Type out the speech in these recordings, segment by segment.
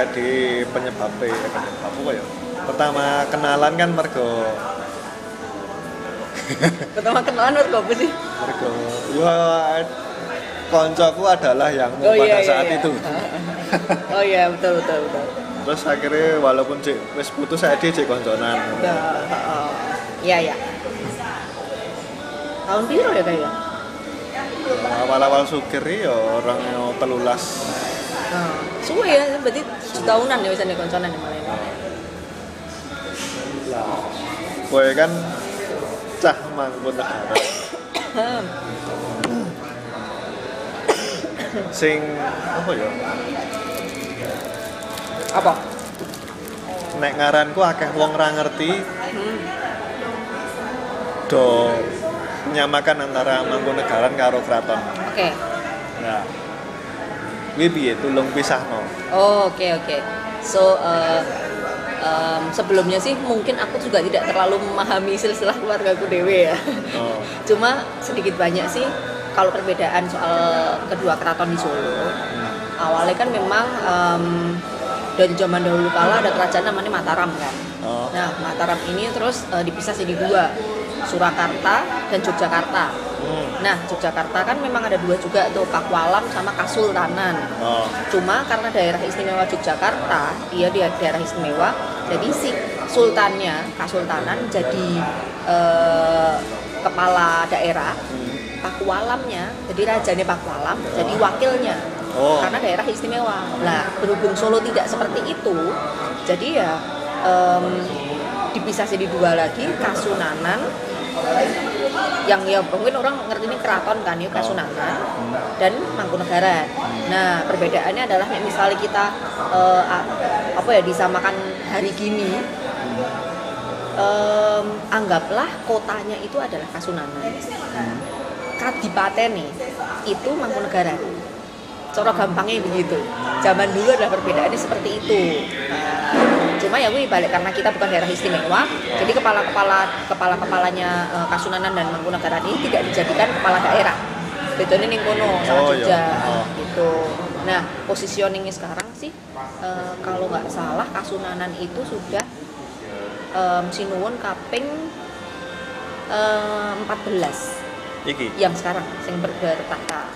kayak di penyebabnya eh, penyebab apa ya pertama kenalan kan mergo Pertama kenalan menurut apa sih? mergo ya koncoku adalah yang Oh pada iya iya. saat iya. itu oh iya betul betul betul. terus akhirnya walaupun cek wis putus saya dia cek konconan Nah, oh. Iya iya. Tahun biru ya kayaknya. awal-awal sugir ya orang yang telulas Oh. Suwe ya, berarti setahunan ya misalnya konconan ya malah ini. Kowe kan cah mangkun negara sing apa ya Apa? nek ngaranku akeh wong ra ngerti Hmm. do menyamakan antara Mangkunegaran karo keraton. Oke. Nah. Kuwi piye tulung pisahno? Oh, oke oke. So uh, um, sebelumnya sih mungkin aku juga tidak terlalu memahami silsilah keluargaku dewe ya. Oh. Cuma sedikit banyak sih kalau perbedaan soal kedua keraton di Solo. Awalnya kan memang um, dari zaman dahulu kala ada kerajaan namanya Mataram kan. Oh. Nah Mataram ini terus uh, dipisah jadi dua, Surakarta dan Yogyakarta. Hmm. Nah Yogyakarta kan memang ada dua juga tuh Pakualam sama Kasultanan. Oh. Cuma karena daerah istimewa Yogyakarta, dia di daerah istimewa, jadi si sultannya, kasultanan jadi eh, kepala daerah, Pakualamnya jadi rajanya Pakualam, jadi wakilnya. Oh. Karena daerah istimewa. Nah, berhubung Solo tidak seperti itu, jadi ya em, dipisah jadi dua lagi, Kasunanan yang ya mungkin orang ngerti ini keraton kan ya Kasunanan dan Mangkunegaran. Nah perbedaannya adalah misalnya kita a- apa ya disamakan hari gini, em, anggaplah kotanya itu adalah Kasunanan. Kadipatene itu Mangkunegaran. Cara gampangnya begitu. Zaman dulu adalah perbedaannya seperti itu. Nah, cuma ya gue balik karena kita bukan daerah istimewa, jadi kepala-kepala kepala-kepalanya eh, Kasunanan dan Mangkunegaran ini tidak dijadikan kepala daerah. Bedanya ning kono sama Oh, Jogja iya. Oh. gitu. Nah, positioningnya sekarang sih eh, kalau nggak salah Kasunanan itu sudah em, sinuwun kaping eh, 14 Iki. yang sekarang yang ber- bertahta.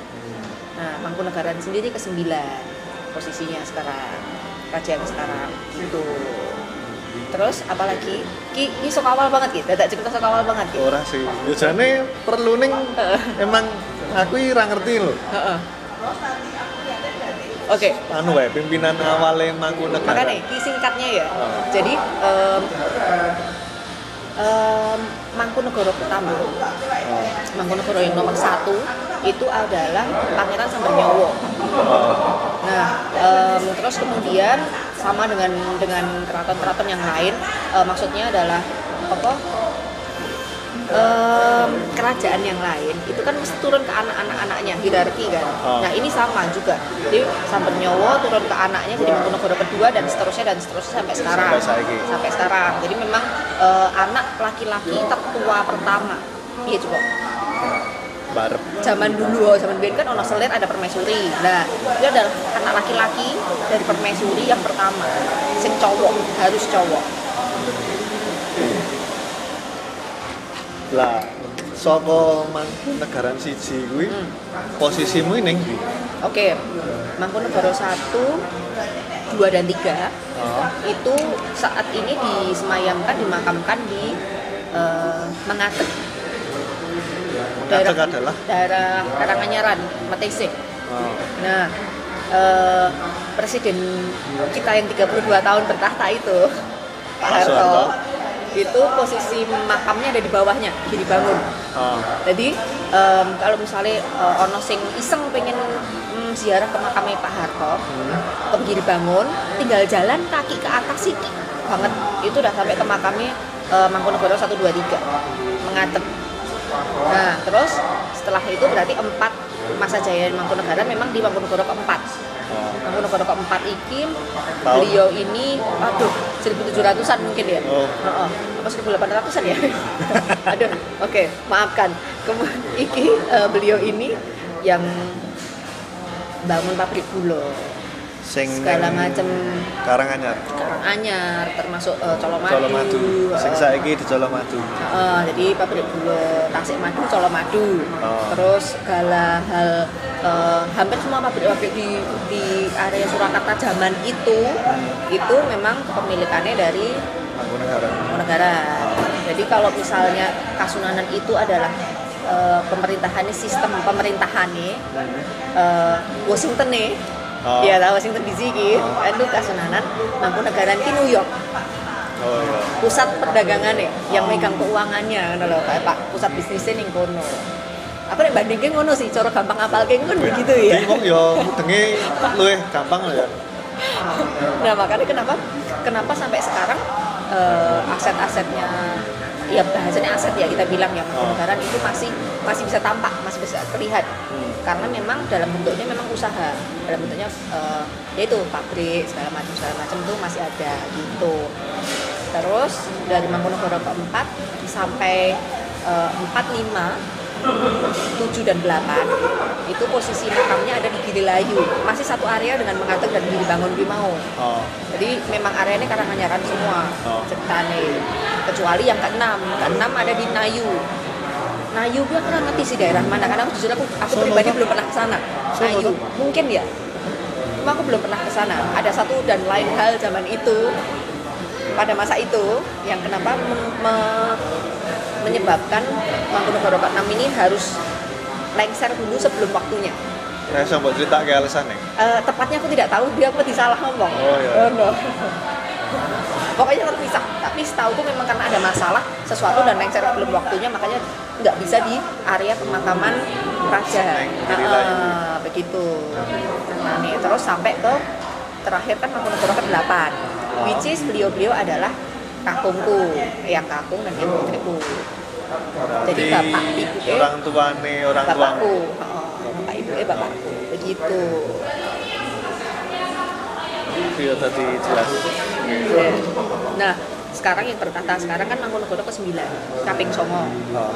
Nah, Mangkunegaran sendiri ke sembilan posisinya sekarang kerajaan sekarang itu. Terus apalagi ki ki sok awal banget gitu, tidak cerita sok awal banget gitu. Ora sih. Ya jane perlu ning emang aku iki ra ngerti. Heeh. Oke, Anu wae pimpinan awale Mangkunegaran. makanya ki singkatnya ya. Oh. Jadi em, em, Mangkunegoro pertama, Oh. Mangkunegoro yang nomor satu itu adalah Pangeran Sambernyowo. Nah, em, terus kemudian sama dengan dengan keraton-keraton yang lain, eh, maksudnya adalah apa? Em, kerajaan yang lain itu kan mesti turun ke anak-anak anaknya hierarki kan. Oh. Nah ini sama juga. Jadi Sambernyowo turun ke anaknya jadi Mangkunegoro kedua dan seterusnya dan seterusnya sampai sekarang. Sampai. Sampai sekarang. Jadi memang eh, anak laki-laki tertua pertama. Iya coba Barep. zaman dulu, oh, zaman dulu kan ono selir ada permaisuri. Nah, itu adalah anak laki-laki dari permaisuri yang pertama. Sing cowok, harus cowok. Lah saka Mangkunegaran siji kuwi Hmm. posisimu ning ndi? Oke. Mangkunegoro 1 2 dan 3 Oh. itu saat ini disemayamkan dimakamkan di eh, Mengatek. Mengatek adalah? daerah Karanganyaran, Matese. Oh. Nah, eh, presiden kita yang 32 tahun bertahta itu, Pak Harto. Itu posisi makamnya ada di bawahnya, jadi dibangun. Oh. Jadi em, kalau misalnya eh, ono sing iseng pengen mm, ziarah ke makamnya Pak Harto, ke kiri bangun, tinggal jalan kaki ke atas sih banget. Itu udah sampai ke makamnya eh, Mangkunegoro 1 2 3 mengatep. Nah, terus setelah itu berarti empat masa jaya Mangkunegaran memang di Mangkunegoro keempat. Oh. Mangkunegoro keempat iki beliau ini aduh 1700-an mungkin ya. Oh. Heeh. Apa 1800-an ya? aduh, oke, maafkan. Kemudian iki eh, beliau ini yang bangun pabrik gula. Sing segala macam Karanganyar. anyar termasuk uh, colomadu, Colomadu. Sing uh, saiki di Colomadu. uh, jadi pabrik gula tasik madu colomadu Oh. terus segala hal uh, hampir semua pabrik-pabrik di di area Surakarta zaman itu itu memang kepemilikannya dari Mangkunegara. negara. Jadi kalau misalnya Kasunanan itu adalah eh, pemerintahannya sistem pemerintahannya eh, Washington nih. Oh. Iya, tahu Washington DC gitu. Itu Kasunanan Mangkunegaran ki New York. Oh iya. Pusat perdagangannya yang megang keuangannya ngono lho, Pak pusat bisnisnya ning kono. Aku nek bandingke ngono sih, cara gampang apal kan begitu ya. Jadi wong yo mudenge luwih gampang lho ya. Nah makanya kenapa kenapa sampai sekarang eh, aset-asetnya ya bahasanya aset ya kita bilang ya Mangkunegaran itu masih masih bisa tampak masih bisa terlihat karena memang dalam bentuknya memang usaha. Dalam bentuknya eh, yaitu pabrik segala macam segala macam itu masih ada gitu. Terus dari Mangkunegara keempat sampai eh, empat lima 7 dan 8 itu posisi makamnya ada di Girilayu masih satu area dengan mengatur dan Giri Bangun Bimau Oh. jadi memang area ini Karanganyar semua Oh. kecuali yang keenam. Keenam ada di Nayu Nayu gue kurang ngerti sih daerah mana karena aku jujur aku, aku pribadi belum pernah ke sana Nayu mungkin ya cuma aku belum pernah ke sana ada satu dan lain hal zaman itu pada masa itu yang kenapa men- me- menyebabkan Mangkunegara ke-6 ini harus lengser dulu sebelum waktunya Nah, iso mbok critakake alasane. Eh, tepatnya aku tidak tahu dia apa disalah ngomong. Oh, iya. no. Pokoknya terpisah. Tapi setahu itu memang karena ada masalah sesuatu dan lengser belum waktunya makanya nggak bisa di area pemakaman raja. Nah, eh, begitu. Nah, nih, terus sampai ke terakhir kan Mangkunegara ke-8. Which is beliau-beliau adalah kakungku, yang kakung dan ibu putriku. Jadi bapak ibu eh, orang tuane orang bapakku. Oh, bapak ibu eh bapakku. Begitu. Iya tadi jelas. Iya. Nah, sekarang yang berkata sekarang kan Mangkunegara ke-9, Kaping Songo. Oh.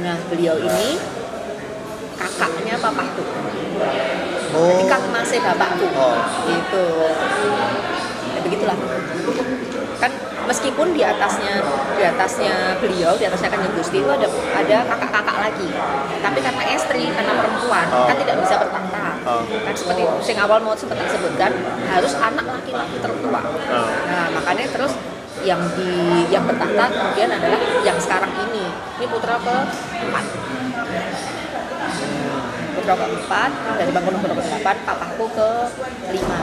Nah, beliau ini kakaknya papaku. Oh. Jadi kak masih bapakku. Oh. Gitu. Ya begitulah. Kan meskipun di atasnya di atasnya beliau, di atasnya Kanjeng Gusti itu ada ada kakak-kakak lagi. Tapi karena istri, karena perempuan, Oh. kan tidak bisa bertahta. Oh. Kan seperti itu. Sing awal mau sempat disebutkan harus anak laki-laki tertua. Oh. Nah, makanya terus yang di yang bertahta kemudian adalah yang sekarang ini. Ini putra keempat. Putra keempat dari Mangkunegara ke delapan, papaku ke lima.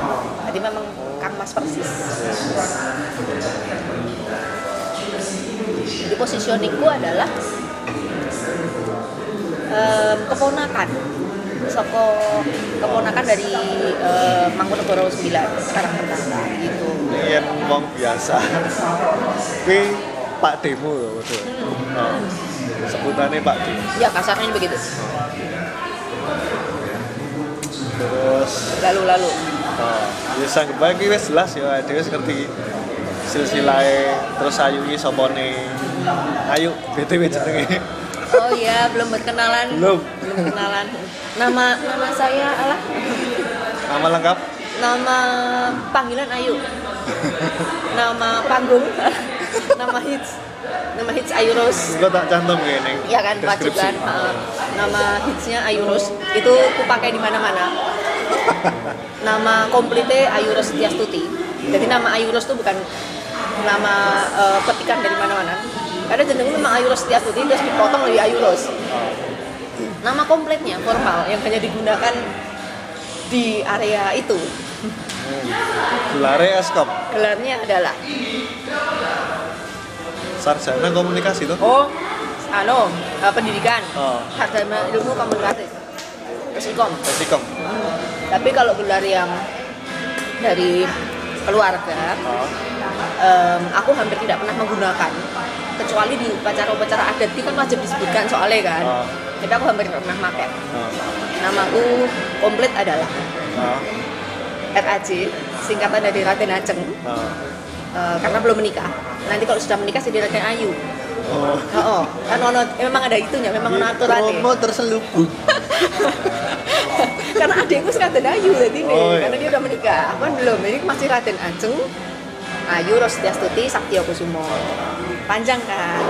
Jadi memang Kang Mas persis. Jadi positioningku adalah em, keponakan Soko keponakan dari em, Mangkunegara 9 sekarang bertahta gitu. Yen wong biasa. Kuwi Pak Demo betul. Oh. Sebutannya Pak Demo. Ya kasarnya begitu. Terus Lalu-lalu. Oh, ya sanggup kuwi wis jelas ya wis ngerti silsilahe terus Ayu iki sopone. Ayu BTW jenenge. Oh iya, belum berkenalan. Belum. Belum berkenalan. Nama nama saya alah Nama lengkap nama panggilan Ayu. Nama panggung. nama hits. Nama hits Ayu Rose. Gue tak cantum kayak neng Iya kan wajib kan. Nama hitsnya Ayu Rose itu aku pakai di mana-mana. Nama komplitnya Ayu Rose Setiastuti. Jadi nama Ayu Rose itu bukan nama eh, petikan dari mana-mana. Karena jenengnya memang Ayu Rose Setiastuti terus dipotong dari Ayu Rose. Nama kompletnya formal yang hanya digunakan di area itu. Gelare Eskop Gelarnya adalah Sarjana Komunikasi tuh oh anu eh, pendidikan Oh. sarjana ilmu komunikasi Pesikom. Esikom Tapi kalau gelar yang dari keluarga, oh. em, aku hampir tidak pernah menggunakan kecuali di upacara-upacara adat itu kan wajib disebutkan soalnya kan. Oh. Jadi aku hampir tidak pernah pakai. Oh. Namaku komplit adalah Oh. RAJ, singkatan dari Raden Ajeng, Oh. eh, karena belum menikah. Nanti kalau sudah menikah jadi Raden Ayu. Oh. Oh, kan ono, memang ada itunya, memang ono aturannya. Promo terselubung karena adikku sekarang ayu jadi nih Oh, iya. karena dia udah menikah aku kan belum ini masih Raden Ajeng Ayu Rostiastuti Saktia Kusumo panjang kan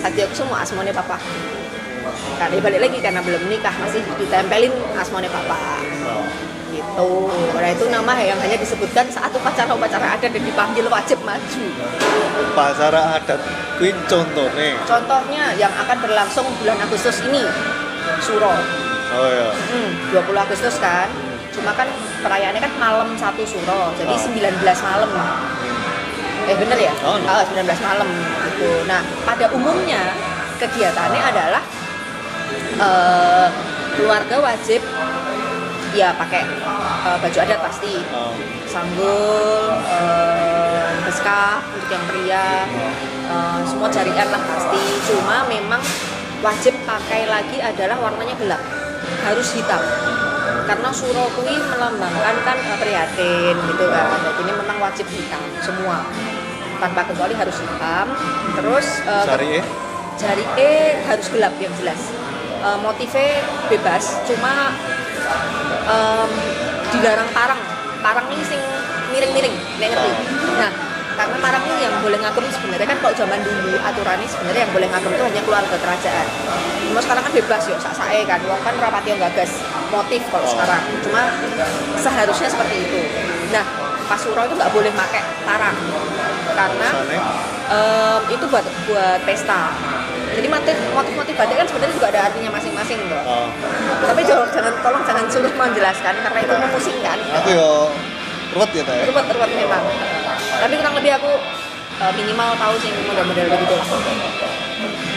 Saktia Kusumo asmone papa karena balik lagi karena belum menikah masih ditempelin asmone papa. Gitu karena itu nama yang hanya disebutkan saat upacara-upacara adat dan dipanggil wajib maju Upacara adat kuwi contone. contohnya yang akan berlangsung bulan Agustus ini Suro Oh iya. Hmm, 20 Agustus kan. Cuma kan perayaannya kan malam satu suro, jadi Oh. 19 malam. Eh bener ya? Oh, no. Ah, 19 malam gitu. Nah, pada umumnya kegiatannya adalah eh, keluarga wajib ya pakai eh, baju adat pasti Oh. sanggul, eh, beskap untuk yang pria, eh, semua jarian lah pasti. Cuma memang wajib pakai lagi adalah warnanya gelap, harus hitam. Karena suro kui melambangkan kan prihatin gitu kan. Jadi ini memang wajib hitam semua. Tanpa kecuali harus hitam. Terus eh, Syari'e? jari E harus gelap yang jelas. Eh, motifnya bebas, cuma em, dilarang parang. Parang ini sing miring-miring, nek ngerti. Nah, karena parang ini yang boleh ngagem sebenarnya kan kalau zaman dulu aturannya sebenarnya yang boleh ngagem itu hanya keluarga kerajaan. Cuma sekarang kan bebas yo, sak sae kan. Wong kan rapati yang gagas motif kalau Oh. sekarang. Cuma seharusnya seperti itu. Nah, pas suro itu nggak boleh pakai parang karena Em, itu buat buat pesta. Jadi motif motif-motif batik kan sebenarnya juga ada artinya masing-masing loh. Oh. Tapi jangan, jangan tolong jangan suruh menjelaskan karena itu memusingkan. Aku yo ruwet ya teh. Ruwet-ruwet memang. Tapi kurang lebih aku eh, minimal tahu sih model-model begitu.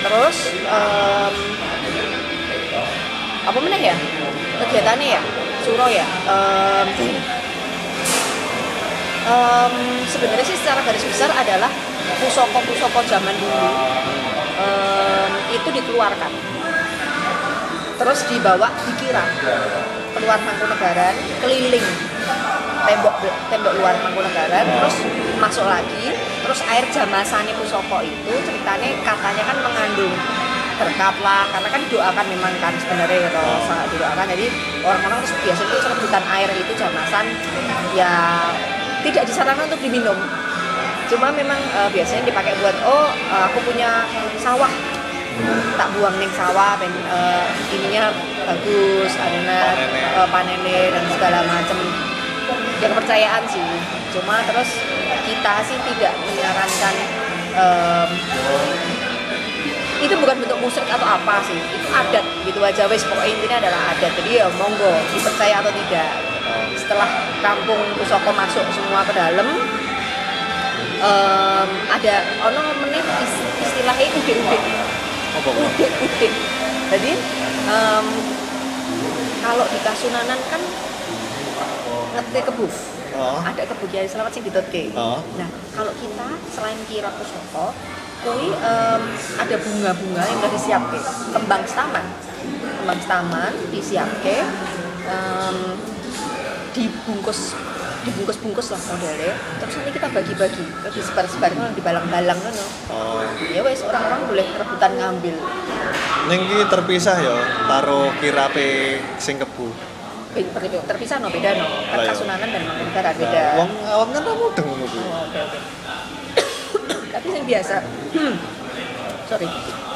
Terus em, apa mana ya kegiatannya ya suro ya Em, em, sebenarnya sih secara garis besar adalah pusoko-pusoko zaman dulu em, itu dikeluarkan. Terus dibawa dikira keluar Mangkunegaran keliling tembok tembok luar Mangkunegaran terus masuk lagi terus air jamasane pusoko itu ceritanya katanya kan mengandung berkat lah karena kan doakan memang kan sebenarnya ya toh, sangat didoakan. Jadi orang-orang terus biasanya itu rebutan air itu jamasan ya tidak disarankan untuk diminum cuma memang eh, biasanya dipakai buat oh eh, aku punya sawah. Tak buang ning sawah ben eh, ininya bagus Panennya. eh, panennya dan segala macam ya kepercayaan sih. Cuma terus kita sih tidak menyarankan em, itu bukan bentuk musrik atau apa sih. Itu adat gitu aja. Wes pokoknya intinya adalah adat. Jadi ya monggo dipercaya atau tidak. Setelah kampung Pusoko masuk semua ke dalam em, ada ono meneh is- istilahnya udik-udik Apa kok? udik-udik jadi em, kalau di Kasunanan kan ngerti kebuf Oh. ada kebu Kiai Selamat sing ditutke. Oh. Nah, kalau kita selain kira pusoko, kui em, ada bunga-bunga yang udah disiapke, kembang staman. Kembang staman disiapke em, dibungkus dibungkus-bungkus lah modelnya terus nanti kita bagi-bagi terus disebar-sebar ngono, dibalang-balang ngono Oh. ya wes orang-orang boleh rebutan ngambil Ning ki terpisah ya karo kirape sing kebu. Begitu terpisah no beda no kan iya. Kasunanan dan Mangkunegaran beda Nah, wong awam kan ngono kuwi. Oh. Tapi yang biasa, hmm, sorry,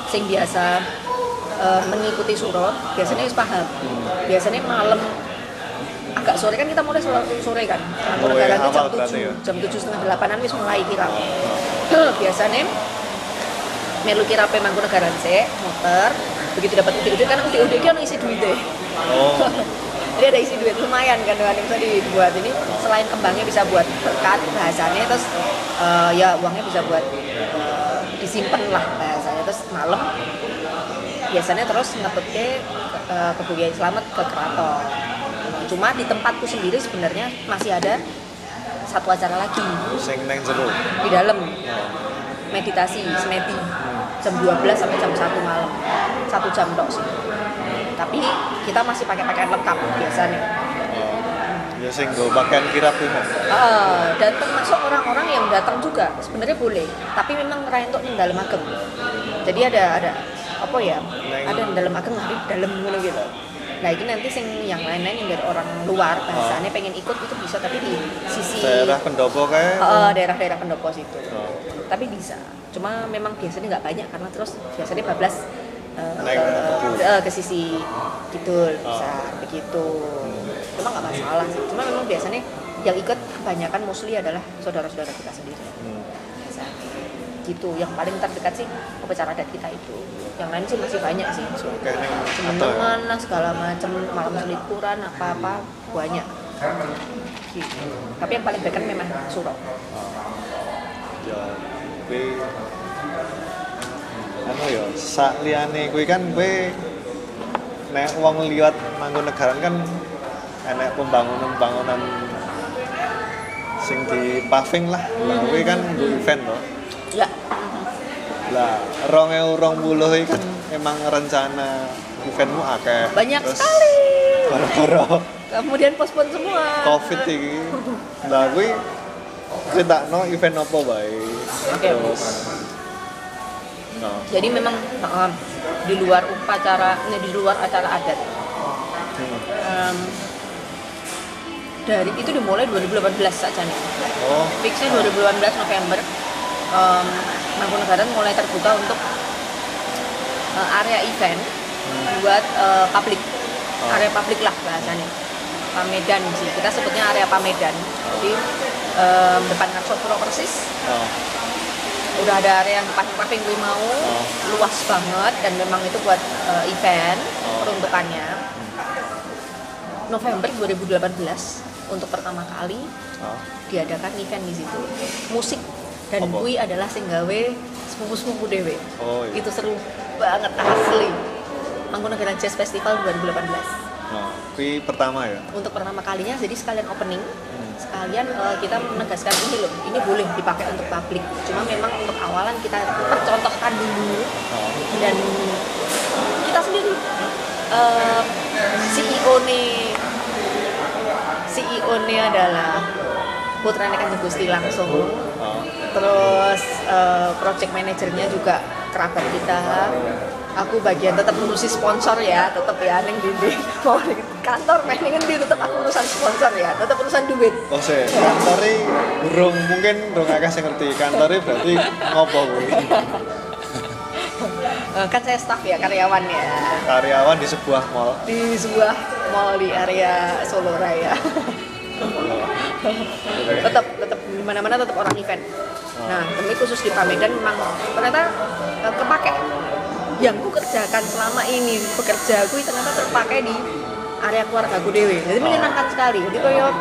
sing biasa eh, mengikuti suro biasanya harus paham. Biasanya malam agak sore kan kita mulai sore, sore kan. Oh, iya, itu jam tujuh, ya. jam tujuh setengah delapanan wis mulai kira. biasanya melu kira pe Mangkunegaran sih, muter. Begitu dapat udik-udik kan udik-udik kan isi duit deh. Oh. Jadi ada isi duit lumayan kan dengan yang bisa dibuat ini selain kembangnya bisa buat berkat bahasanya terus eh, ya uangnya bisa buat eh, disimpan lah bahasanya terus malam biasanya terus ngetut ke uh, ke Kiai Slamet ke keraton cuma di tempatku sendiri sebenarnya masih ada satu acara lagi. Di dalam. Meditasi semedi jam 12 sampai jam 1 malam. Satu jam dok sih. Tapi kita masih pakai pakaian lengkap biasanya. Oh. Ya sing go pakaian kirap. Eh, dan termasuk orang-orang yang datang juga sebenarnya boleh. Tapi memang untuk ning dalam ageng. Jadi ada ada apa ya? Neng. ada yang dalam ageng hari dalam gitu nah ini nanti sing yang lain-lain yang dari orang luar bahasanya pengen ikut itu bisa tapi di sisi daerah pendopo kayak? Eh, daerah-daerah pendopo situ. Oh. tapi bisa. Cuma memang biasanya nggak banyak karena terus biasanya bablas Naik ke, eh, ke sisi kidul Oh. bisa begitu. Cuma nggak masalah sih. Cuma memang biasanya yang ikut kebanyakan mostly adalah saudara-saudara kita sendiri. Hmm. Gitu. Yang paling terdekat sih upacara adat kita itu yang lain sih masih banyak sih atau ya? lah segala macam malam selikuran apa-apa banyak gitu. tapi yang paling dekat memang suro ya kuwi anu ya sak liyane kuwi kan kuwi nek wong liwat Mangkunegaran kan enek pembangunan-pembangunan sing di paving lah. Lah kuwi kan nggo event loh. ya Lah 2020 iki kan emang rencana eventmu akeh. banyak Terus sekali Gara-gara kemudian pospon semua Covid iki. Lah kuwi critakno event apa bae. Oke. Terus Nah, jadi memang uh, di luar upacara ini di luar acara adat hmm. um, dari itu dimulai 2018 saja nih Oh, fixnya 2018 November um, Mangkunegaran mulai terbuka untuk uh, area event buat uh, publik Oh. area publik lah bahasanya Pamedan sih kita sebutnya area Pamedan jadi um, depan Ngarsopuro persis oh. udah ada area yang paving gue mau Oh. luas banget dan memang itu buat uh, event Oh. peruntukannya November 2018 untuk pertama kali oh. diadakan event di situ musik dan Apa? kui adalah sing gawe sepupu-sepupu dewe Oh, iya. itu seru banget asli Mangkunegaran Jazz Festival 2018 Oh, kuwi pertama ya. untuk pertama kalinya jadi sekalian opening Hmm. sekalian eh, kita menegaskan ini loh ini boleh dipakai untuk publik cuma memang untuk awalan kita percontohkan dulu Oh. dan kita sendiri eh, CEO nih CEO nih adalah Putra Kanjeng Gusti langsung terus eh, project manajernya juga kerabat kita aku bagian tetap ngurusi sponsor ya tetap ya neng dindi mau di kantor main neng di tetap aku urusan sponsor ya tetap urusan duit Oh, sih, kantore burung mungkin burung akeh sing ngerti. Kantore berarti ngopo kuwi? Eh, kan saya staff ya karyawan ya Karyawan di sebuah mall. di sebuah mall di area Solo Raya tetap tetap di mana mana tetap orang event. Nah demi khusus di Pamedan memang ternyata eh, kepake yang ku kerjakan selama ini bekerja aku ternyata terpakai di area keluarga aku dewe jadi menyenangkan sekali. Jadi kayak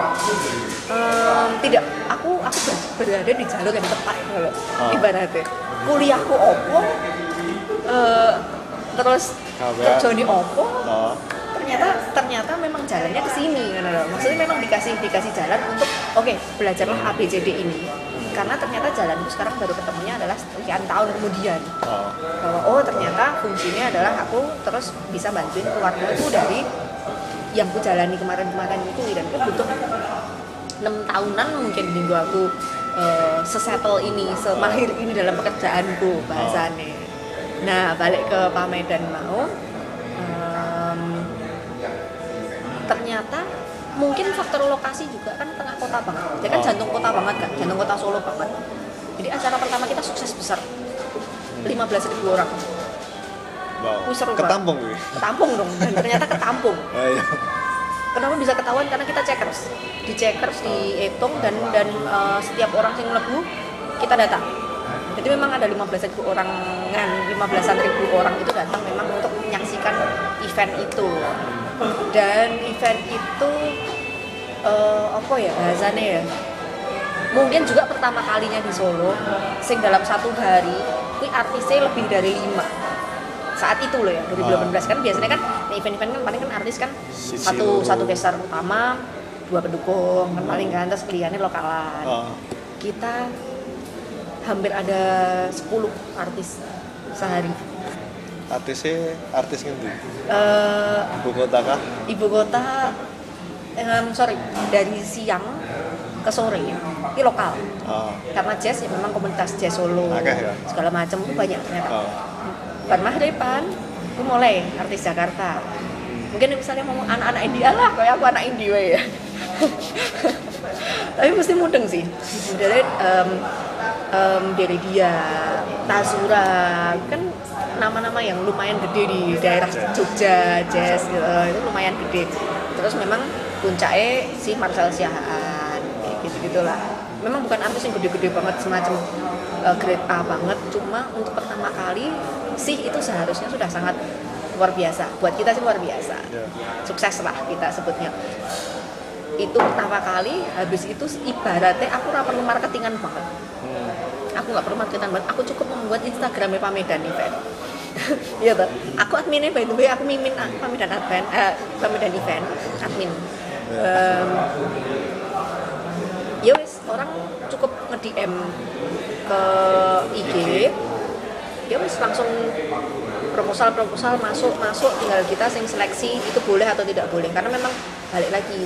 em, tidak aku aku ber- berada di jalur yang tepat kalau Oh. ibaratnya. Kuliahku opo eh, terus Gawe- kerja di opo Oh. Ternyata ternyata memang jalannya ke sini kan loh. maksudnya memang dikasih dikasih jalan untuk oke belajarlah ABCD ini. Karena ternyata jalanku sekarang baru ketemunya adalah sekian tahun kemudian. Oh. bahwa oh ternyata fungsinya adalah aku terus bisa bantuin keluargaku dari yang ku jalani kemarin-kemarin itu dan itu butuh enam tahunan mungkin minggu aku eh, sesettle ini semahir ini dalam pekerjaanku bahasanya nah balik ke Pamedan mau mungkin faktor lokasi juga kan tengah kota banget. Dia kan Oh. jantung kota banget kan jantung kota Solo banget. Jadi acara pertama kita sukses besar. 15.000 orang. Wow. Wih, seru Ketampung kuwi. ketampung dong dan ternyata ketampung. Ah, iya. kenapa bisa ketahuan? Karena kita checkers. Di checkers dihitung dan dan eh, setiap orang yang lebu kita data. Jadi memang ada 15 ribu orang kan 15 ribu orang itu datang memang untuk menyaksikan event itu. Dan event itu eh, apa ya bahasanya ya? Mungkin juga pertama kalinya di Solo sing dalam satu hari kui artisnya lebih dari lima. Saat itu loh ya 2018 kan biasanya kan event-event kan paling kan artis kan Sisi satu satu gestar utama dua pendukung kan paling kan terus kliennya lokalan. Oh. kita hampir ada 10 artis sehari. Artisnya artis ngendi? Eh, Ibu kota kah? ibu kota em, sorry dari siang ke sore ini lokal Oh. karena jazz ya memang komunitas jazz Solo Akeh ya? segala macam itu banyak ternyata Oh. Ban Mahripan itu mulai artis Jakarta mungkin misalnya ngomong anak-anak India lah kayak aku anak India ya tapi mesti mudeng sih dari um, um, dari dia Tazura kan nama-nama yang lumayan gede di daerah Jogja Jazz gitu, itu lumayan gede terus memang puncaknya si Marcel Siahaan gitu gitulah memang bukan artis yang gede-gede banget semacam uh, grade A banget cuma untuk pertama kali sih itu seharusnya sudah sangat luar biasa buat kita sih luar biasa Ya. sukses lah kita sebutnya itu pertama kali habis itu ibaratnya aku nggak perlu marketingan banget Hmm. aku nggak perlu marketingan banget aku cukup membuat instagramnya pamedan event Iya tuh. Aku adminnya by the way, aku mimin pamedan event, eh, pamedan event, admin. Em, ya wis orang cukup nge DM ke IG ya wis langsung proposal proposal masuk masuk tinggal kita sing seleksi itu boleh atau tidak boleh. Karena memang balik lagi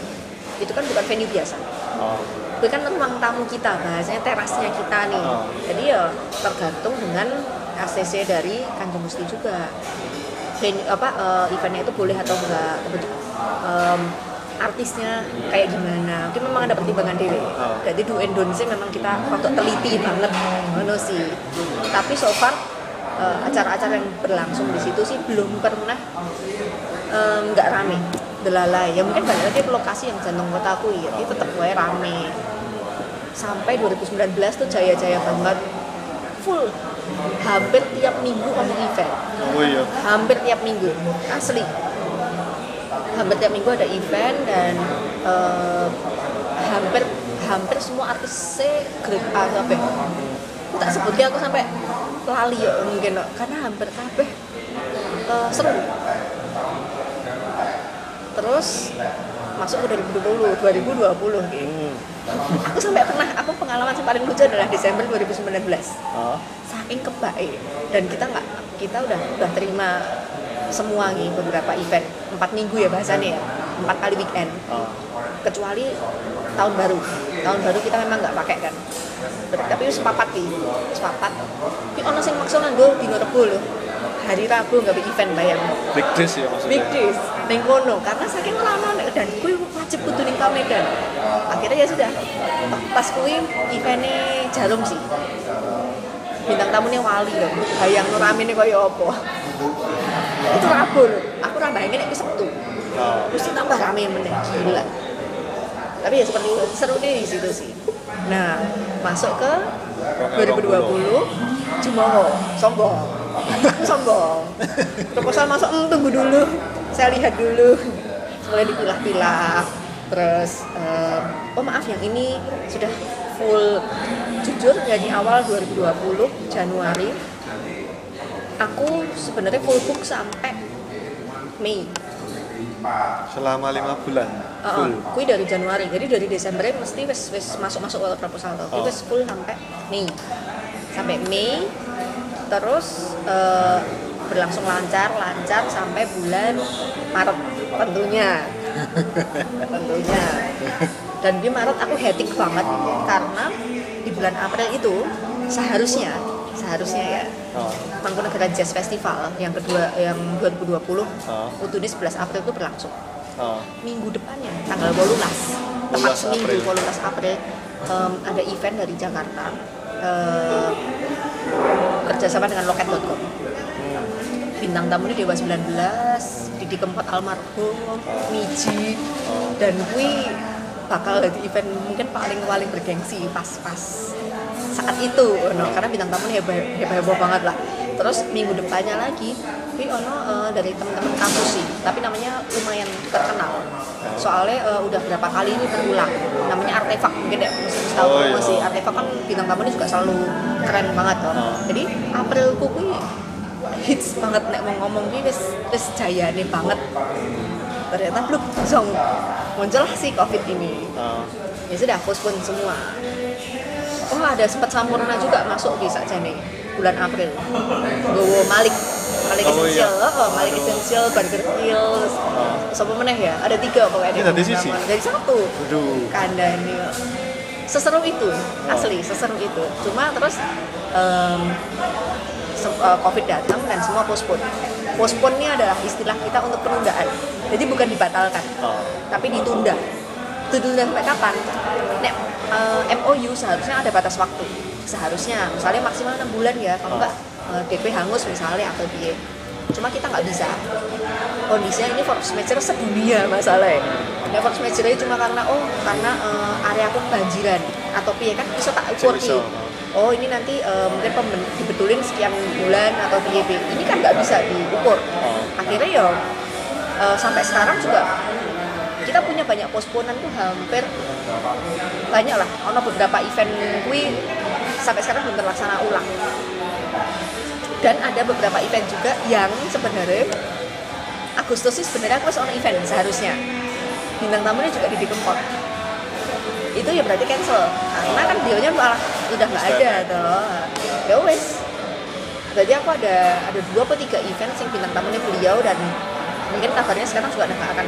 itu kan bukan venue biasa. Oh. itu kan ruang tamu kita bahasanya terasnya kita nih. Oh. jadi ya tergantung dengan ACC dari Kanjeng Gusti juga. Venue apa eh, eventnya itu boleh atau enggak. Em, artisnya kayak gimana. Mungkin memang ada pertimbangan diri Oh. jadi do and don't sih memang kita untuk teliti banget. Ngono sih. Tapi so far eh, acara-acara yang berlangsung di situ sih belum pernah em, nggak rame. Delalai ya mungkin balik lagi lokasi yang jantung kotaku ya. Itu tetap gue rame. Sampai 2019 tuh jaya-jaya banget full. Hampir tiap minggu kamu event. Oh iya. hampir tiap minggu. Asli hampir tiap minggu ada event dan eh, hampir hampir semua artis grade A sampai tak sebutnya aku sampai lali ya mungkin no. karena hampir kabeh eh, seru terus masuk ke 2020 2020 gitu. Hmm. aku sampai pernah aku pengalaman yang paling lucu adalah Desember 2019 Oh. saking kebaik dan kita nggak kita udah udah terima semua nih beberapa event. Empat minggu ya bahasanya ya. Empat kali weekend. Oh. kecuali tahun baru. Tahun baru kita memang nggak pakai kan. Tapi wis papat nih wis papat tapi ono sing maksa nganggo dino Rebo lho. Hari Rabu nggak bikin event bayang. Big days ya maksudnya. big days ning kono. Karena saking lama dan kuwi wajib kudu ning Medan. Akhirnya ya sudah. Pas kuwi eventnya jarum sih. Bintang tamunya wali loh bayang ramene kaya apa itu Rabu aku ora bayangin itu Sabtu. Mesti tambah rame meneh gila. Tapi ya seperti itu seru deh di situ sih. Nah masuk ke 2020 Jumoho sombong. Sombong. Proposal masuk "Hmm, tunggu dulu. Saya lihat dulu. Mulai dipilah-pilah. Terus em, oh maaf yang ini sudah full jujur dari awal 2020 Januari aku sebenarnya full book sampai Mei Selama lima bulan. Full. Heeh, kui dari Januari. Jadi dari Desember mesti wis wis masuk-masuk ke proposal tuh. Oh. wis full sampai Mei. Sampai Mei terus eh, berlangsung lancar, lancar sampai bulan Maret tentunya. tentunya. Dan di Maret aku hectic banget karena di bulan April itu seharusnya seharusnya ya Oh. Mangkunegara Jazz Festival yang kedua yang 2020 Oh. Utudis 11 April itu berlangsung Oh. minggu depannya tanggal 12 tepat 12 seminggu April. 12 April em, ada event dari Jakarta em, kerjasama dengan loket.com Hmm. bintang tamunya Dewa 19 Didi Kempot almarhum Miji Oh. dan kui bakal jadi event mungkin paling paling bergengsi pas-pas saat itu no. karena bintang tamunya heboh heboh, heboh banget lah. Terus minggu depannya lagi kui ono eh, dari teman-teman kampus sih. Tapi namanya lumayan terkenal. Soalnya eh, udah berapa kali ini berulang. Namanya artefak. Mungkin ya mesti mesti tahu Oh, iya. masih artefak kan bintang tamunya juga selalu keren banget toh Oh. jadi April kuwi hits banget. Nek mau ngomong ki wis wis jayane banget. Ternyata belum zong muncul sih covid ini. Oh. ya sudah postpone semua oh ada sempat sampurna juga masuk di sakjane bulan April. Gowo Malik Malik Oh, iya. Essential oh, Malik Essential Burger Hills siapa meneh ya? Ada tiga pokoknya Ini dari sisi? dari satu. Aduh. kandani seseru itu asli seseru itu. Cuma terus eh, covid datang dan semua postpone. Postpone ini adalah istilah kita untuk penundaan. Jadi bukan dibatalkan Oh. tapi ditunda ditunda sampai kapan? Nek, eh, MOU seharusnya ada batas waktu. Seharusnya misalnya maksimal enam bulan ya. Kalau Oh. nggak eh, DP hangus misalnya atau biaya cuma kita nggak bisa. Kondisinya ini force major sedunia masalahnya. Ya force major cuma karena oh karena eh, area aku kebanjiran atau piye kan bisa tak ukur oh ini nanti eh, mungkin pemben- dibetulin sekian bulan atau piye piye. ini kan nggak bisa diukur. Oh. akhirnya ya eh, sampai sekarang juga kita punya banyak posponan tuh hampir banyak lah. Ono beberapa event kui sampai sekarang belum terlaksana ulang. Dan ada beberapa event juga yang sebenarnya Agustus sih sebenarnya aku ono event seharusnya. Bintang tamunya juga di Dikempot. Itu ya berarti cancel. Karena kan dionya malah udah nggak ada tuh ya wes. Jadi aku ada ada dua atau tiga event sing bintang tamunya beliau dan mungkin kabarnya sekarang juga nggak akan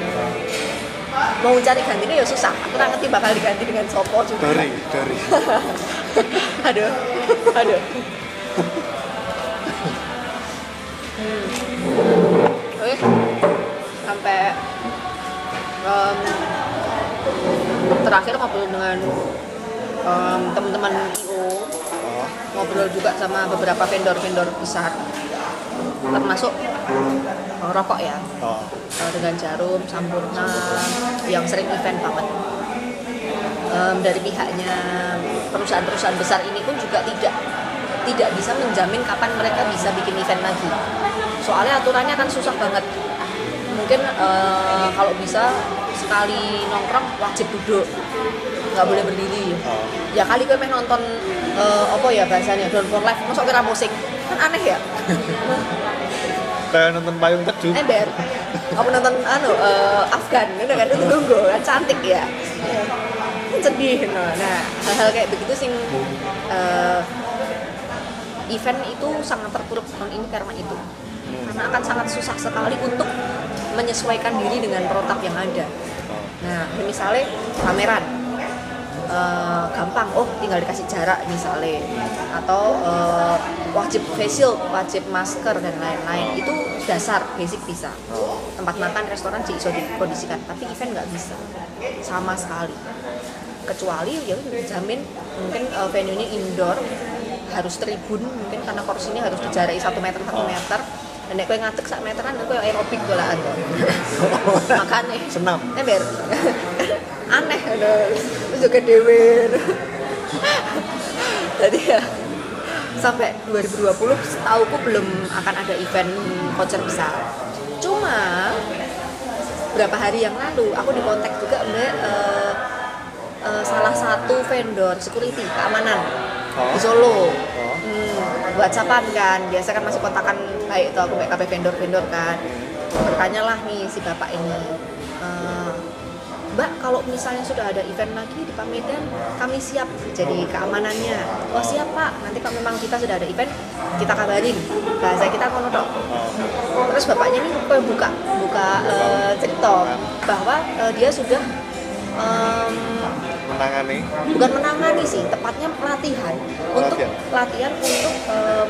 mau cari gantinya ya susah aku nggak ngerti bakal diganti dengan sopo juga Dari, dari. aduh aduh hmm. Oke. sampai em, terakhir ngobrol dengan em, teman-teman IO Oh. ngobrol juga sama beberapa vendor-vendor besar termasuk eh, rokok ya Oh. eh, dengan jarum, sampurna yang sering event banget. Em, dari pihaknya perusahaan-perusahaan besar ini pun juga tidak tidak bisa menjamin kapan mereka bisa bikin event lagi. Soalnya aturannya kan susah banget. Mungkin eh, kalau bisa sekali nongkrong wajib duduk, nggak boleh berdiri. Oh. Ya kali gue pengen nonton eh, apa ya bahasanya Down for Life, masuk kira musik kan aneh ya. Kayak nonton payung teduh. ember aku nonton anu eh, Afgan itu kan itu tunggu kan cantik ya sedih no. nah hal-hal kayak begitu sing eh, event itu sangat terpuruk tahun ini karena itu karena akan sangat susah sekali untuk menyesuaikan diri dengan protap yang ada. Nah, misalnya pameran eh, gampang, oh tinggal dikasih jarak misalnya, atau eh, wajib face shield, wajib masker dan lain-lain. Itu dasar, basic bisa. Tempat makan, restoran sih bisa dikondisikan, tapi event nggak bisa sama sekali. Kecuali ya dijamin mungkin eh, venue-nya indoor harus tribun mungkin karena kursinya harus dijarai satu meter satu meter dan nek kowe ngadeg sak meteran kowe aerobik dolaan to. Makane Senam. ember aneh Terus juga dewe jadi ya sampai 2020 setauku belum akan ada event konser besar. Cuma berapa hari yang lalu aku dikontak juga mbak eh, eh, salah satu vendor security keamanan Oh. di Solo. Oh. hmm, WhatsAppan kan biasa kan masih kontakan baik tuh aku kayak vendor-vendor kan. Bertanyalah nih si bapak ini. "Eh, Mbak kalau misalnya sudah ada event lagi di Pamedan kami siap jadi keamanannya. Oh siap pak. Nanti kalau memang kita sudah ada event kita kabarin. Bahasa kita kono dok Oh. terus bapaknya kok buka buka eh, cerita bahwa eh, dia sudah em, Menangani. bukan menangani sih tepatnya pelatihan. Untuk pelatihan untuk em,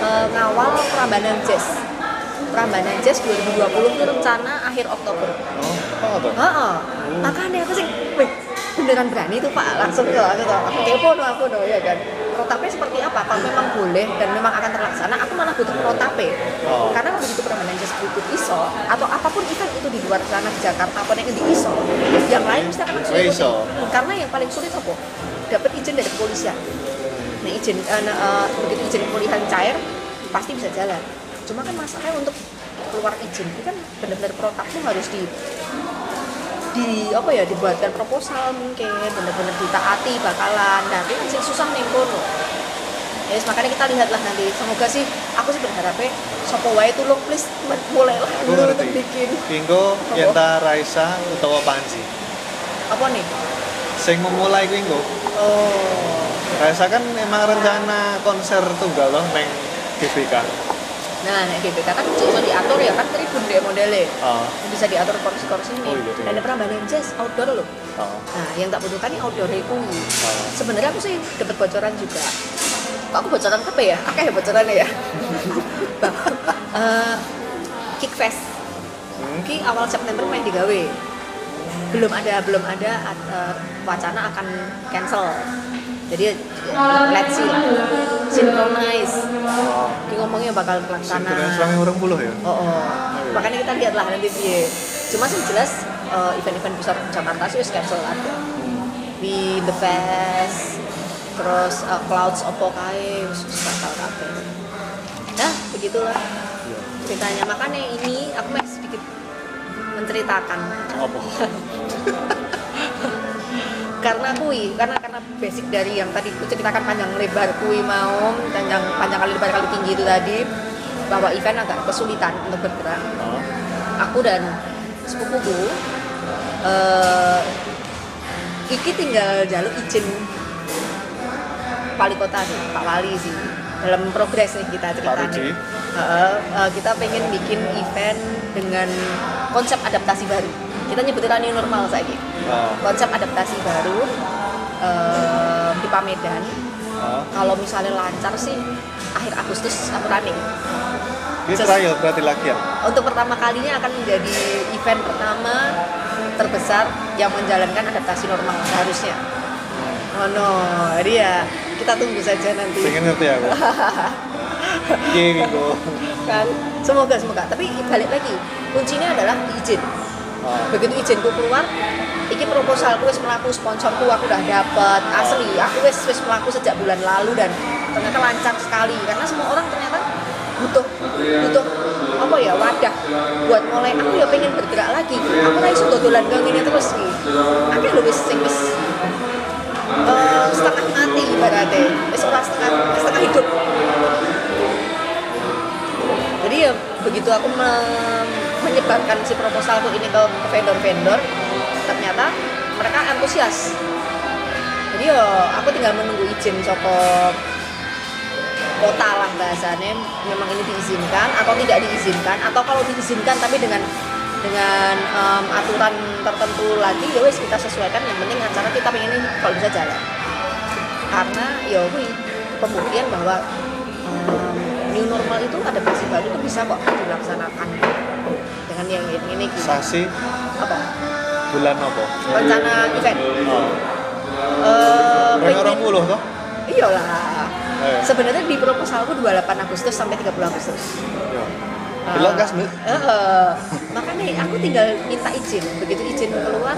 eh, ngawal Prambanan Jazz Prambanan Jazz 2020 itu rencana akhir Oktober. Oh. Oh, tuh. Heeh. makanya aku sih? Wih beneran berani tuh pak. Langsung ke aku tuh. Aku telepon aku tuh ya kan. Protapnya seperti apa? Kalau memang boleh dan memang akan terlaksana aku malah butuh protape Oh. karena begitu Prambanan Jazz butuh iso atau apa pun event itu di luar sana di Jakarta apa yang di iso yang lain mesti akan sulit Iso. karena yang paling sulit apa? Dapat izin dari kepolisian. Nah izin eh, nah, eh, begitu izin kepolisian cair pasti bisa jalan cuma kan masalahnya untuk keluar izin ini kan benar-benar protapnya harus di di apa ya dibuatkan proposal mungkin benar-benar ditaati bakalan tapi kan sing susah nih kono ya wis, makanya kita lihatlah nanti semoga sih aku sih berharapnya sopo wae tuh lo please mulailah Aku dulu untuk bikin Apa? Yenta Raisa utawa Panji. apa nih Sing memulai Kinggo. oh Raisa kan emang rencana konser tunggal loh neng GBK. Nah, nek GBK kan bisa diatur ya kan tribun deh modelnya. Oh. Bisa diatur kursi-kursi ini. Oh, iya, iya. Dan Jazz outdoor loh. Oh. Nah, yang tak butuhkan ini outdoor itu. Oh. Sebenarnya aku sih dapat bocoran juga. Kok aku bocoran apa ya? Akeh ya bocorannya ya. Bah- Eh, Kickfest Hmm. Ki awal September main digawe belum ada belum ada eh, wacana akan cancel jadi let's see lah synchronize Oh. Ki ngomongnya bakal pelaksana Sinkronis orang puluh ya. oh, oh. makanya kita lihat lah nanti piye cuma sih jelas eh, event-event besar Jakarta sih cancel ada di The Fest terus eh, Clouds opo kae batal kabeh nah begitulah ceritanya makanya ini aku masih sedikit menceritakan Apa? karena kui karena karena basic dari yang tadi ku ceritakan panjang lebar kui mau panjang panjang kali lebar kali tinggi itu tadi bahwa event agak kesulitan untuk bergerak Oh. aku dan sepupuku eh iki tinggal jaluk izin wali kota sih Pak Wali sih dalam progres nih kita Ruji. ceritanya Heeh, eh, kita pengen bikin event dengan konsep adaptasi baru kita nyebutnya new normal saja Oh. konsep adaptasi baru eh, di Pamedan Oh. kalau misalnya lancar sih akhir Agustus aku running Ini Just- trial berarti lagi ya? untuk pertama kalinya akan menjadi event pertama terbesar yang menjalankan adaptasi normal seharusnya oh no dia kita tunggu saja nanti Pengen ngerti aku. Iya, Minggu. kan semoga semoga tapi balik lagi kuncinya adalah izin Begitu izinku keluar iki proposalku wis melaku sponsorku aku udah dapet. Asli aku wis wis melaku sejak bulan lalu dan ternyata lancar sekali. Karena semua orang ternyata butuh butuh apa ya wadah buat mulai aku ya pengen bergerak lagi. Aku ra iso dodolan kang ini terus iki. Akeh lho wis sing wis eh, setengah mati ibaratnya. Wis setengah setengah hidup. Jadi ya begitu aku me- menyebarkan si proposalku ini ke vendor-vendor ternyata mereka antusias. Jadi ya aku tinggal menunggu izin soko kota lah bahasanya. Memang ini diizinkan atau tidak diizinkan atau kalau diizinkan tapi dengan dengan em, aturan tertentu lagi ya wes kita sesuaikan. Yang penting acara kita pengen ini kalau bisa jalan. Karena ya wih pembuktian bahwa em, new normal itu adaptasi baru itu bisa kok dilaksanakan dengan yang ini, ini gini. Sasi apa bulan apa? rencana event Oh. Eh, Orang puluh toh? iyalah Eh. sebenarnya di proposalku 28 Agustus sampai 30 Agustus Iya. Belok gas, Mbak. Heeh. makanya aku tinggal minta izin begitu izin keluar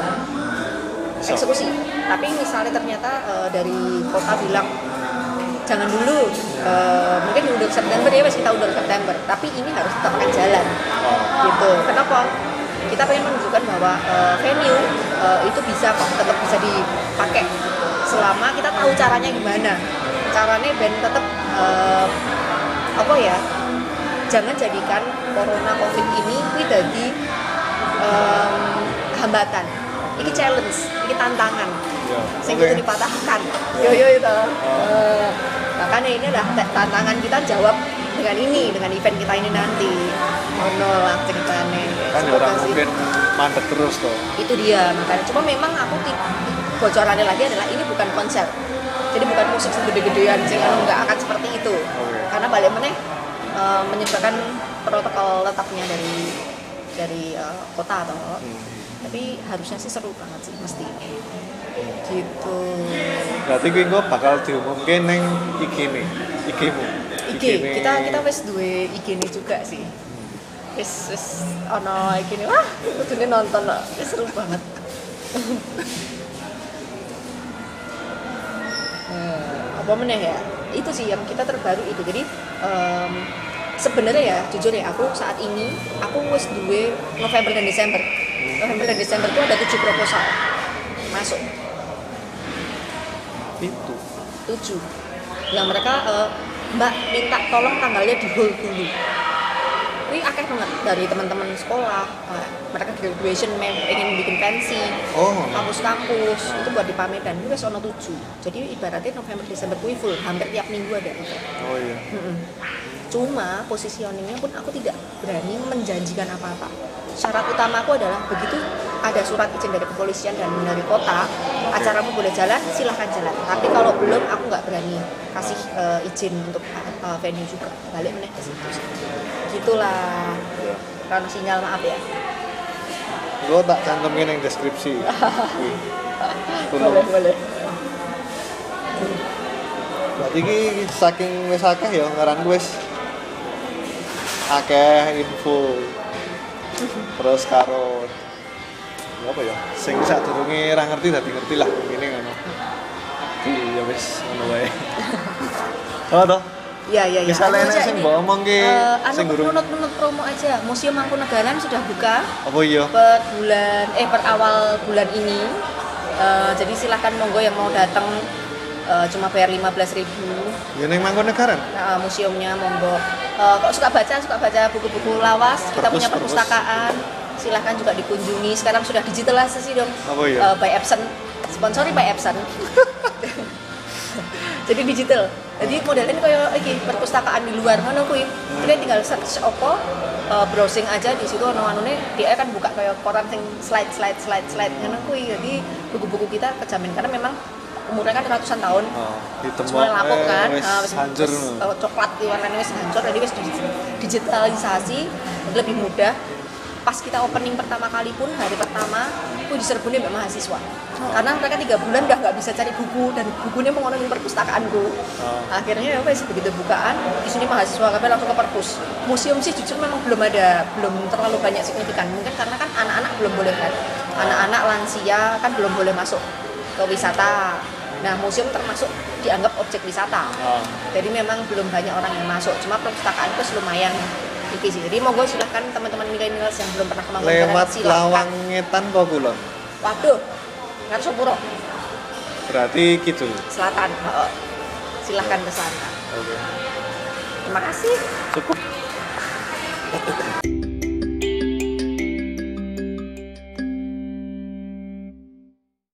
eksekusi tapi misalnya ternyata eh, dari kota bilang jangan dulu eh, mungkin undur September ya wes kita undur September. Tapi ini harus tetap akan jalan. Oh. gitu. Kenapa? Kita pengen menunjukkan bahwa eh, venue eh, itu bisa kok tetap bisa dipakai selama kita tahu caranya gimana. Caranya band tetap eh, apa ya jangan jadikan corona covid ini dadi em, hambatan ini challenge ini tantangan. Iya. sing Oke. itu dipatahkan. Yo yo itu Eh, makanya ini adalah ta- tantangan kita jawab dengan ini dengan event kita ini nanti. Oh no lah ceritanya Kan Semoga orang mungkin mandek terus toh. itu dia makanya. Cuma memang aku bocorannya lagi adalah ini bukan konser. Jadi bukan musik segede-gedean sih. Anu, nggak akan seperti itu. Karena balik meneh eh, menyebarkan protokol tetapnya dari dari eh, kota atau Hmm. Tapi harusnya sih seru banget sih mesti. Gitu. Berarti gue kok bakal diumumke neng IG nih. IG IG-ne. kita kita wes duwe IG ini juga sih. Wes wes ono IG ini wah kudune nonton Wes seru banget. Eh, apa meneh ya? Itu sih yang kita terbaru itu. Jadi em, sebenarnya ya jujur ya aku saat ini aku wes duwe November dan Desember November dan Desember itu ada tujuh proposal. Masuk. Itu. tujuh. Yang mereka eh, mbak minta tolong tanggalnya di hold dulu. Ini akeh banget dari teman-teman sekolah. Eh, mereka graduation mem pengen bikin pensi. Oh. kampus-kampus. Itu buat di Pamedan itu wes ono tujuh. Jadi ibaratnya November Desember kuwi full. Hampir tiap minggu ada. Oh iya. Mm-mm. Cuma positioningnya pun aku tidak berani menjanjikan apa-apa. Syarat utamaku adalah begitu ada surat izin dari kepolisian dan dari kota, acaramu boleh jalan, silahkan jalan. Tapi kalau belum, aku nggak berani kasih eh, izin untuk eh, venue juga. Balik meneh ke situ. sih. gitulah karena sinyal maaf ya Gue tak cantumin yang deskripsi. Boleh boleh Berarti ki saking wis akeh ya ngaran wis akeh info. Terus karo apa ya? Sing sadurunge ra ngerti dadi ngerti lah ngene ngono. Jadi ya wis ngono wae. Oh toh, Iya iya iya. misalnya aja sing mbok omong ki Eh, sing durung menurut promo aja. Museum Mangkunegaran sudah buka apa iya? per bulan eh per awal bulan ini. Eh, jadi silahkan monggo yang mau datang eh, cuma bayar 15.000 Ya ning Mangkunegaran. Nah, museumnya monggo. Eh, kalau suka baca, suka baca buku-buku lawas, kita Perpus, punya perpus. perpustakaan. Silahkan juga dikunjungi. Sekarang sudah digitalisasi dong. Apa ya? Eh, by Epson. Sponsori by Epson. Jadi digital. Jadi modelnya kayak iki perpustakaan di luar mana kuwi. Kita tinggal search opo eh, browsing aja di situ ono anune dia kan buka kayak koran sing slide slide slide slide ngono kuwi. Jadi buku-buku kita kejamin karena memang umurnya kan ratusan tahun. Oh, ditemok semuanya lapuk eh, kan wis wis hancur. eh, coklat di warnanya wis hancur. Jadi wis di- digitalisasi lebih mudah. Pas kita opening pertama kali pun hari pertama aku diserbu nih mbak mahasiswa. Karena mereka tiga bulan udah nggak bisa cari buku dan bukunya ngono perpustakaanku. Oh. akhirnya ya wes begitu bukaan di sini mahasiswa kami langsung ke perpus. Museum sih jujur memang belum ada belum terlalu banyak signifikan. Mungkin karena kan anak-anak belum boleh kan. Anak-anak lansia kan belum boleh masuk ke wisata nah museum termasuk dianggap objek wisata Oh. jadi memang belum banyak orang yang masuk cuma perpustakaan itu lumayan iki sih jadi monggo silahkan teman-teman milenial yang belum pernah ke Mangkunegaran Lewat silahkan lawang ngetan apa kulon? waduh ngarso puro Berarti gitu. selatan Heeh. silahkan ke sana Oke. terima kasih Cukup.